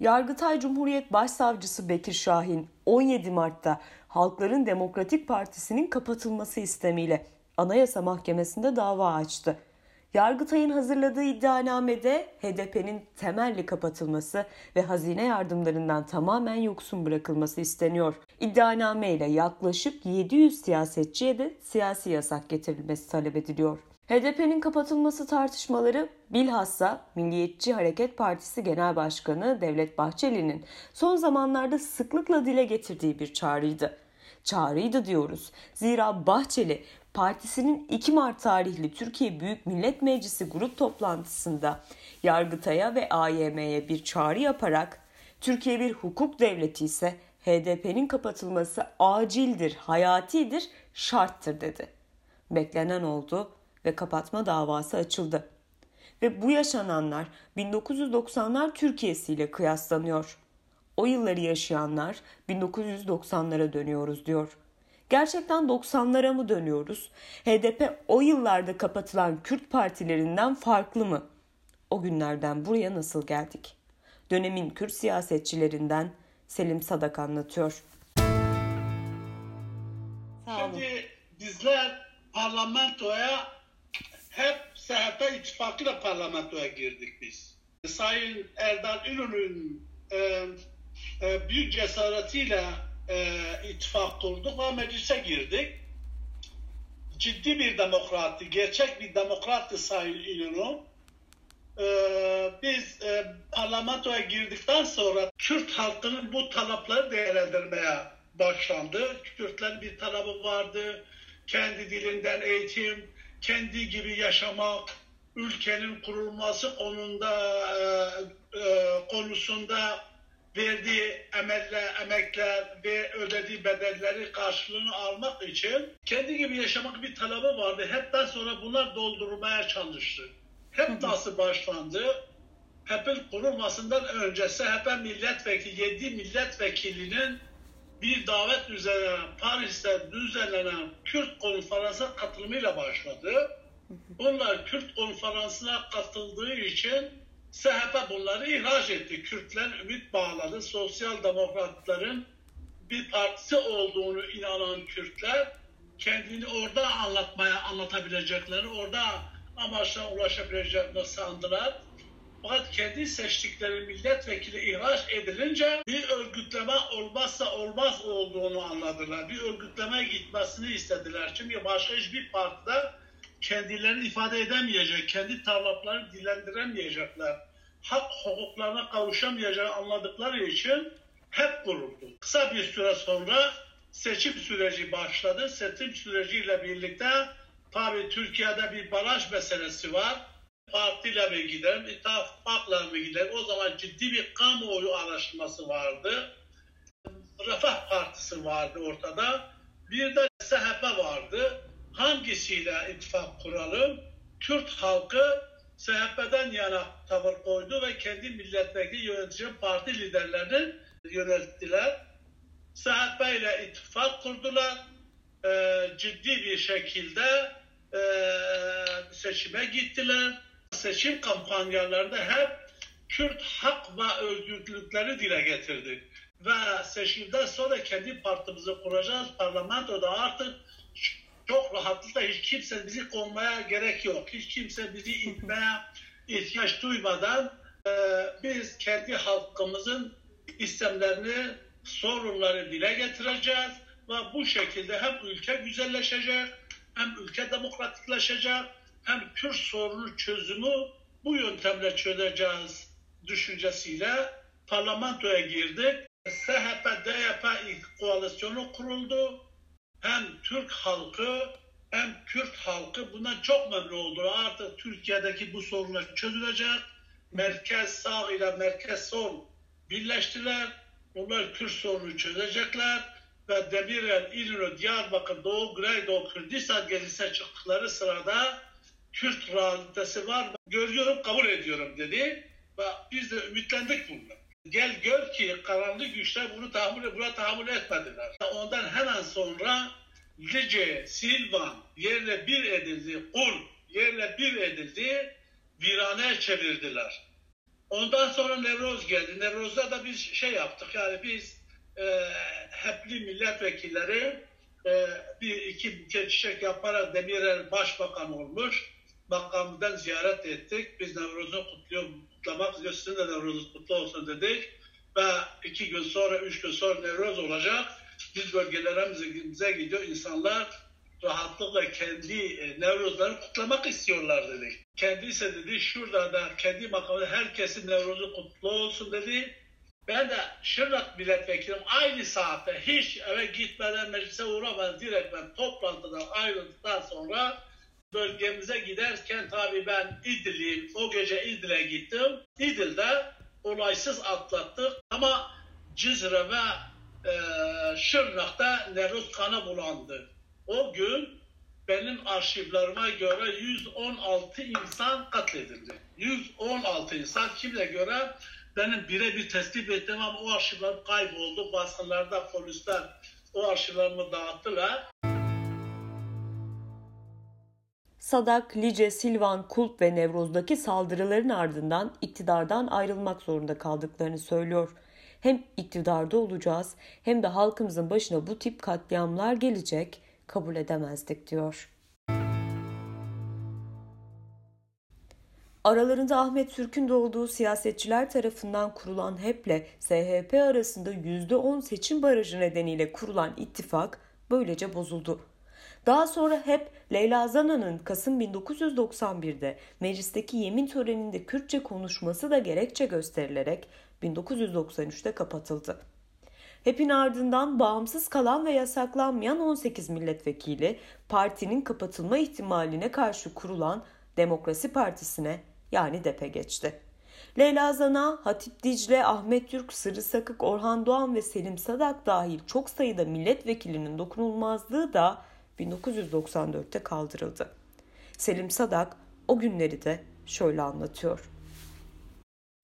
Yargıtay Cumhuriyet Başsavcısı Bekir Şahin 17 Mart'ta Halkların Demokratik Partisi'nin kapatılması istemiyle Anayasa Mahkemesi'nde dava açtı. Yargıtay'ın hazırladığı iddianamede HDP'nin temelli kapatılması ve hazine yardımlarından tamamen yoksun bırakılması isteniyor. İddianame ile yaklaşık 700 siyasetçiye de siyasi yasak getirilmesi talep ediliyor. HDP'nin kapatılması tartışmaları bilhassa Milliyetçi Hareket Partisi Genel Başkanı Devlet Bahçeli'nin son zamanlarda sıklıkla dile getirdiği bir çağrıydı. Çağrıydı diyoruz. Zira Bahçeli partisinin 2 Mart tarihli Türkiye Büyük Millet Meclisi grup toplantısında Yargıtay'a ve AYM'ye bir çağrı yaparak Türkiye bir hukuk devleti ise HDP'nin kapatılması acildir, hayatidir, şarttır dedi. Beklenen oldu ve kapatma davası açıldı. Ve bu yaşananlar 1990'lar Türkiye'si ile kıyaslanıyor. O yılları yaşayanlar 1990'lara dönüyoruz diyor. Gerçekten 90'lara mı dönüyoruz? HDP o yıllarda kapatılan Kürt partilerinden farklı mı? O günlerden buraya nasıl geldik? Dönemin Kürt siyasetçilerinden Selim Sadak anlatıyor. Şimdi bizler parlamentoya hep SHP ittifakıyla parlamentoya girdik biz. Sayın Erdal İnönü'nün e, e, büyük cesaretiyle e, ittifak kurduk ve meclise girdik. Ciddi bir demokrattı, gerçek bir demokrattı Sayın İnönü. E, biz e, parlamentoya girdikten sonra Kürt halkının bu talepleri değerlendirmeye başlandı. Kürtlerin bir talebi vardı. Kendi dilinden eğitim, kendi gibi yaşamak, ülkenin kurulması konunda e, e, konusunda verdiği emeller, emekler ve ödediği bedelleri karşılığını almak için kendi gibi yaşamak bir talebi vardı. Hepten sonra bunlar doldurmaya çalıştı. Hep nasıl başlandı? HEP'in kurulmasından önce SHP milletvekili, 7 milletvekilinin bir davet üzerine Paris'te düzenlenen Kürt konferansa katılımıyla başladı. Bunlar Kürt konferansına katıldığı için SHP bunları ihraç etti. Kürtler ümit bağladı. Sosyal demokratların bir partisi olduğunu inanan Kürtler kendini orada anlatmaya anlatabilecekleri, orada amaçla ulaşabileceklerini sandılar. Fakat kendi seçtikleri milletvekili ihraç edilince bir örgütleme olmazsa olmaz olduğunu anladılar. Bir örgütleme gitmesini istediler. Çünkü başka hiçbir partide kendilerini ifade edemeyecek, kendi taleplerini dilendiremeyecekler, hak hukuklarına kavuşamayacağını anladıkları için hep kuruldu. Kısa bir süre sonra seçim süreci başladı. Seçim süreciyle birlikte tabii Türkiye'de bir baraj meselesi var. Partiyle mi gidelim, ittifakla mı gidelim? O zaman ciddi bir kamuoyu araştırması vardı. Refah Partisi vardı ortada. Bir de SHP vardı hangisiyle ittifak kuralım? Kürt halkı SHP'den yana tavır koydu ve kendi milletvekili yönetici parti liderlerini yönelttiler. SHP ile ittifak kurdular. E, ciddi bir şekilde e, seçime gittiler. Seçim kampanyalarında hep Kürt hak ve özgürlükleri dile getirdi. Ve seçimden sonra kendi partimizi kuracağız. Parlamentoda artık çok rahatlıkla hiç kimse bizi kovmaya gerek yok. Hiç kimse bizi itmeye ihtiyaç duymadan e, biz kendi halkımızın istemlerini, sorunları dile getireceğiz ve bu şekilde hem ülke güzelleşecek, hem ülke demokratikleşecek, hem Kürt sorunu çözümü bu yöntemle çözeceğiz düşüncesiyle parlamentoya girdik. SHP-DYP koalisyonu kuruldu hem Türk halkı hem Kürt halkı bundan çok memnun oldular. Artık Türkiye'deki bu sorunlar çözülecek. Merkez sağ ile merkez sol birleştiler. Onlar Kürt sorunu çözecekler. Ve Demirel, İlro, Diyarbakır, Doğu, Güneydoğu, Kürdistan gezisine çıktıkları sırada Kürt realitesi var. Görüyorum, kabul ediyorum dedi. Ve biz de ümitlendik bundan. Gel gör ki karanlık güçler bunu tahammül, buna tahammül etmediler. Ondan hemen sonra Lice, Silvan yerle bir edildi, Kul yerle bir edildi, virane çevirdiler. Ondan sonra Nevroz geldi. Nevroz'da da biz şey yaptık yani biz e, hepli milletvekilleri e, bir iki buket çiçek yaparak Demirel başbakan olmuş. Makamdan ziyaret ettik. Biz Nevroz'u kutluyor, kutlamak istiyoruz. Sizin de Nevroz'u kutlu olsun dedik. Ve iki gün sonra, üç gün sonra Nevroz olacak. Biz bölgelerimize gidiyor. insanlar rahatlıkla kendi e, Nevruzlarını kutlamak istiyorlar dedi. Kendisi dedi şurada da kendi makamında herkesin Nevruz'u kutlu olsun dedi. Ben de Şırnak milletvekilim aynı saatte hiç eve gitmeden meclise uğramadan direkt ben toplantıdan ayrıldıktan sonra bölgemize giderken tabii ben İdil'liyim. O gece İdil'e gittim. İdil'de olaysız atlattık ama Cizre ve e, Şırnak'ta Nevruz kanı bulandı. O gün benim arşivlerime göre 116 insan katledildi. 116 insan kimle göre benim birebir tespit ettim ama o arşivler kayboldu. Basınlarda polisler o arşivlerimi dağıttılar. Sadak, Lice, Silvan, Kulp ve Nevroz'daki saldırıların ardından iktidardan ayrılmak zorunda kaldıklarını söylüyor. Hem iktidarda olacağız hem de halkımızın başına bu tip katliamlar gelecek, kabul edemezdik diyor. Aralarında Ahmet Türk'ün de olduğu siyasetçiler tarafından kurulan HEP'le SHP arasında %10 seçim barajı nedeniyle kurulan ittifak böylece bozuldu. Daha sonra HEP, Leyla Zana'nın Kasım 1991'de meclisteki yemin töreninde Kürtçe konuşması da gerekçe gösterilerek 1993'te kapatıldı. HEP'in ardından bağımsız kalan ve yasaklanmayan 18 milletvekili partinin kapatılma ihtimaline karşı kurulan Demokrasi Partisi'ne yani DEP'e geçti. Leyla Zana, Hatip Dicle, Ahmet Türk, Sırrı Sakık, Orhan Doğan ve Selim Sadak dahil çok sayıda milletvekilinin dokunulmazlığı da 1994'te kaldırıldı. Selim Sadak o günleri de şöyle anlatıyor.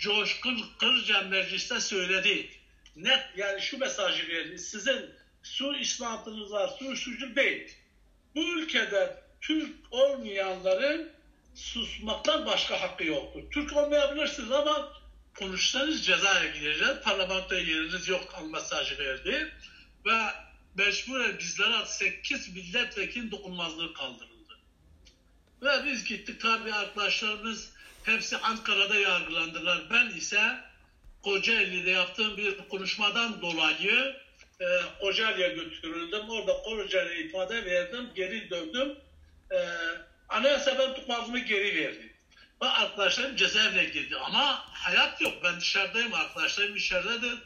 Coşkun Kırca mecliste söyledi. Net yani şu mesajı verdi. Sizin su islahatınız var, su suçu değil. Bu ülkede Türk olmayanların susmaktan başka hakkı yoktur. Türk olmayabilirsiniz ama konuşsanız cezaya gireceğiz. Parlamentoya yeriniz yok mesajı verdi. Ve mecburen bizlere 8 milletvekili dokunmazlığı kaldırıldı. Ve biz gittik tabii arkadaşlarımız hepsi Ankara'da yargılandılar. Ben ise Kocaeli'de yaptığım bir konuşmadan dolayı e, Kocaeli'ye götürüldüm. Orada Kocaeli'ye ifade verdim. Geri döndüm. E, anayasa ben tutmazımı geri verdi. Ve arkadaşlarım cezaevine girdi. Ama hayat yok. Ben dışarıdayım. Arkadaşlarım içeridedir.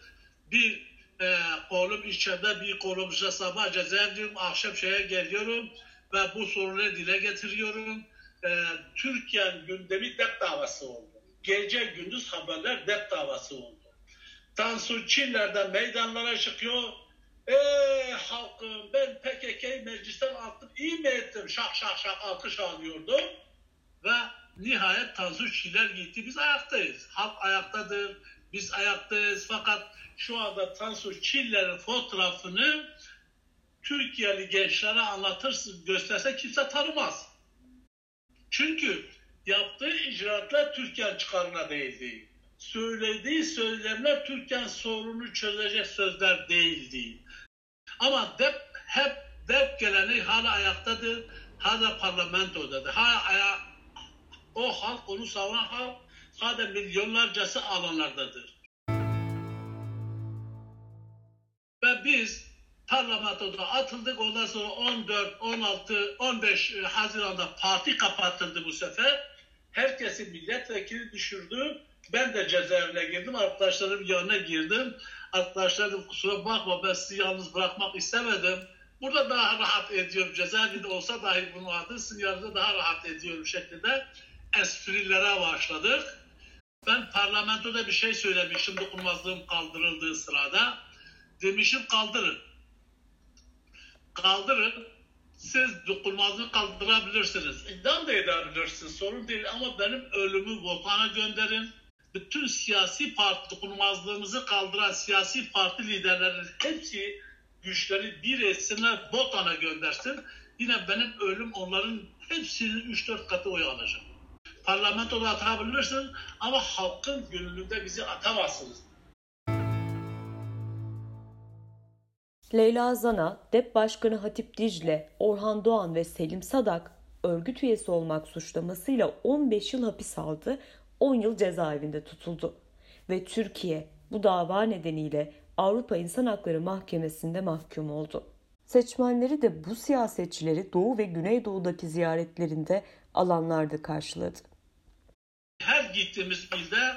Bir e, oğlum içeride, bir işte sabah cezaevindeyim. Akşam şeye geliyorum ve bu sorunu dile getiriyorum. E, Türkiye'nin gündemi dep davası oldu. Gece gündüz haberler dep davası oldu. Tansu Çiller'den meydanlara çıkıyor Ey halkım ben PKK'yı meclisten attım. İyi mi ettim? Şak şak şak alkış alıyordum. Ve nihayet Tansu Çiller gitti. Biz ayaktayız. Halk ayaktadır. Biz ayaktayız. Fakat şu anda Tansu Çiller'in fotoğrafını Türkiye'li gençlere anlatırsın, gösterse kimse tanımaz. Çünkü yaptığı icraatlar Türkiye çıkarına değildi. Söylediği söylemler Türkiye sorunu çözecek sözler değildi. Ama DEP hep DEP geleneği hala ayaktadır. Hala parlamentodadır. Hala aya o halk onu savunan halk hala milyonlarcası alanlardadır. Ve biz parlamentoda atıldık. Ondan sonra 14, 16, 15 Haziran'da parti kapatıldı bu sefer. Herkesi milletvekili düşürdü. Ben de cezaevine girdim. Arkadaşlarım yanına girdim. Arkadaşlarım kusura bakma ben sizi yalnız bırakmak istemedim. Burada daha rahat ediyorum. Cezaevinde olsa dahi bunu adı sizin yanınızda daha rahat ediyorum şeklinde esprilere başladık. Ben parlamentoda bir şey söylemişim dokunmazlığım kaldırıldığı sırada. Demişim kaldırın. Kaldırın. Siz dokunmazlığı kaldırabilirsiniz. İdam da edebilirsiniz. Sorun değil ama benim ölümü votana gönderin bütün siyasi parti dokunulmazlığımızı kaldıran siyasi parti liderlerinin hepsi güçleri bir etsinler Botan'a göndersin. Yine benim ölüm onların hepsinin 3-4 katı oy alacak. Parlamentoda atabilirsin ama halkın gönlünde bizi atamazsınız. Leyla Zana, DEP Başkanı Hatip Dicle, Orhan Doğan ve Selim Sadak örgüt üyesi olmak suçlamasıyla 15 yıl hapis aldı, 10 yıl cezaevinde tutuldu. Ve Türkiye bu dava nedeniyle Avrupa İnsan Hakları Mahkemesi'nde mahkum oldu. Seçmenleri de bu siyasetçileri Doğu ve Güneydoğu'daki ziyaretlerinde alanlarda karşıladı. Gittiğimiz ilde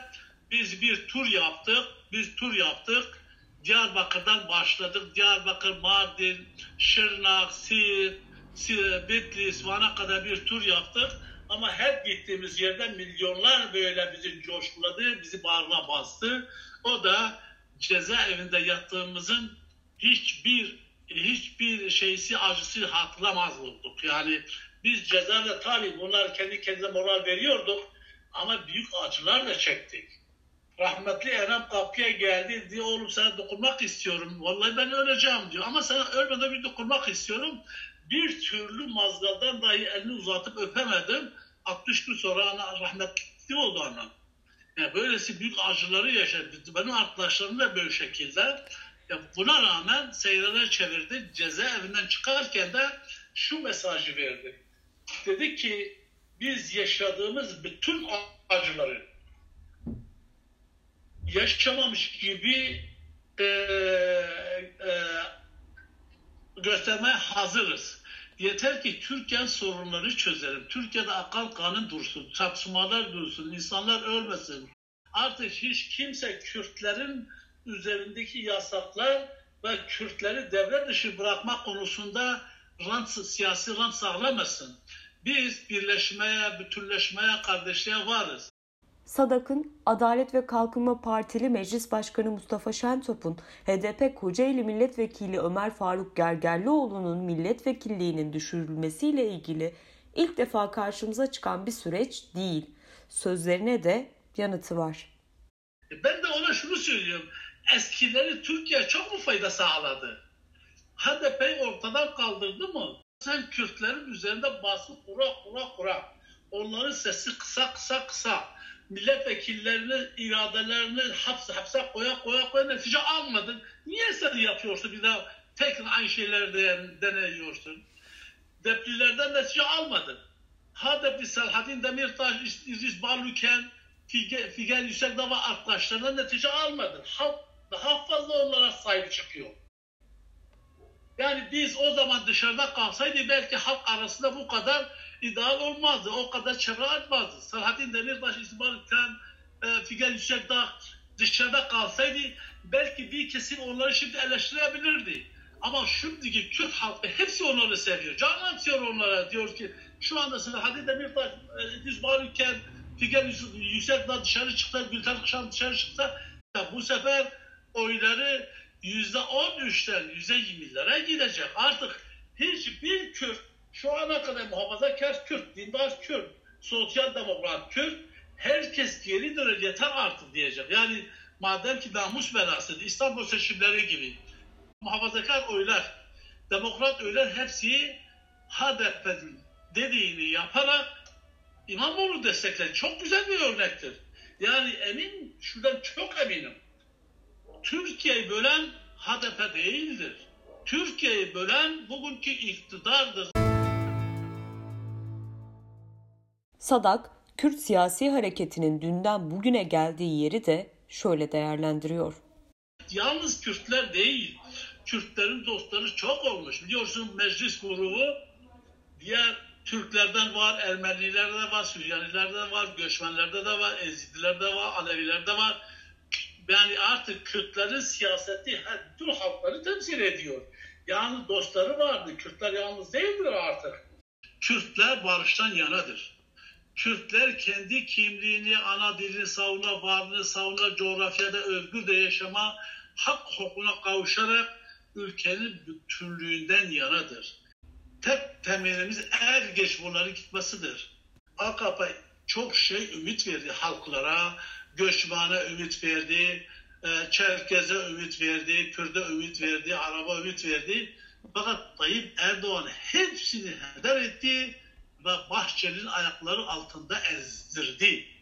biz bir tur yaptık, biz tur yaptık. Diyarbakır'dan başladık. Diyarbakır, Mardin, Şırnak, Siirt, Bitlis, Van'a kadar bir tur yaptık. Ama her gittiğimiz yerde milyonlar böyle bizi coşkuladı, bizi bağrına bastı. O da cezaevinde yattığımızın hiçbir hiçbir şeysi acısı hatırlamaz olduk. Yani biz cezaevinde tabii bunlar kendi kendine moral veriyorduk ama büyük acılar da çektik. Rahmetli Enem kapıya geldi diye oğlum sana dokunmak istiyorum. Vallahi ben öleceğim diyor ama sana ölmeden bir dokunmak istiyorum. Bir türlü mazgaldan dahi elini uzatıp öpemedim. 60 gün sonra ana rahmetli oldu anam. Yani böylesi büyük acıları yaşadı. Benim arkadaşlarım da böyle şekilde. Ya buna rağmen seyreler çevirdi. Cezaevinden çıkarken de şu mesajı verdi. Dedi ki biz yaşadığımız bütün acıları yaşamamış gibi e, e, göstermeye hazırız. Yeter ki Türkiye sorunları çözelim. Türkiye'de akal kanun dursun, çatışmalar dursun, insanlar ölmesin. Artık hiç kimse Kürtlerin üzerindeki yasaklar ve Kürtleri devlet dışı bırakma konusunda rant, siyasi rant sağlamasın. Biz birleşmeye, bütünleşmeye, kardeşliğe varız. Sadak'ın Adalet ve Kalkınma Partili Meclis Başkanı Mustafa Şentop'un HDP Kocaeli Milletvekili Ömer Faruk Gergerlioğlu'nun milletvekilliğinin düşürülmesiyle ilgili ilk defa karşımıza çıkan bir süreç değil. Sözlerine de yanıtı var. Ben de ona şunu söylüyorum. Eskileri Türkiye çok mu fayda sağladı? HDP'yi ortadan kaldırdı mı? Sen Kürtlerin üzerinde baskı kura kura kura. Onların sesi kısa kısa kısa milletvekillerini, iradelerini hapse, hapse koya koya koya netice almadın. Niye sen yapıyorsun bir daha tekrar aynı şeyleri de, deneyiyorsun? Deplilerden netice almadın. Hadepli Selahattin Demirtaş, İdris Balüken, Figen Yüksekdağ arkadaşlarına netice almadın. Halk daha fazla onlara sahip çıkıyor. Yani biz o zaman dışarıda kalsaydı belki halk arasında bu kadar ideal olmazdı. O kadar çevre artmazdı. Selahattin Demirtaş, İsmail Khan, e, Figen Yüksekdağ dışarıda kalsaydı belki bir kesim onları şimdi eleştirebilirdi. Ama şimdiki Kürt halkı hepsi onları seviyor. Can atıyor onlara. Diyor ki şu anda Selahattin Demirtaş, e, İsmail Khan, Figen Yüksekdağ dışarı çıksa, Gülten Kışan dışarı çıksa bu sefer oyları yüzde on üçten yüzde yirmilere gidecek. Artık hiçbir Kürt şu ana kadar muhafazakar Kürt, dindar Kürt, sosyal demokrat Kürt herkes geri dönecek yeter artık diyecek. Yani madem ki namus belasıydı İstanbul seçimleri gibi muhafazakar oylar, demokrat oylar hepsi HDP'nin dediğini yaparak İmamoğlu destekler. Çok güzel bir örnektir. Yani emin, şuradan çok eminim. Türkiye'yi bölen HDP değildir. Türkiye'yi bölen bugünkü iktidardır. Sadak, Kürt siyasi hareketinin dünden bugüne geldiği yeri de şöyle değerlendiriyor. Yalnız Kürtler değil, Kürtlerin dostları çok olmuş. Biliyorsun meclis grubu diğer Türklerden var, Ermenilerde de var, Süryanilerde de var, Göçmenlerde de var, Ezidilerde de var, Alevilerde var. Yani artık Kürtlerin siyaseti bütün halkları temsil ediyor. Yani dostları vardı. Kürtler yalnız değildir artık. Kürtler barıştan yanadır. Kürtler kendi kimliğini, ana dilini savuna, varlığını savuna, coğrafyada özgür de yaşama, hak hukukuna kavuşarak ülkenin bütünlüğünden yanadır. Tek temelimiz er geç bunların gitmesidir. AKP çok şey ümit verdi halklara, göçmana ümit verdi, e, Çerkez'e ümit verdi, Kürt'e ümit verdi, Arap'a ümit verdi. Fakat Tayyip Erdoğan hepsini heder etti ve Bahçeli'nin ayakları altında ezdirdi.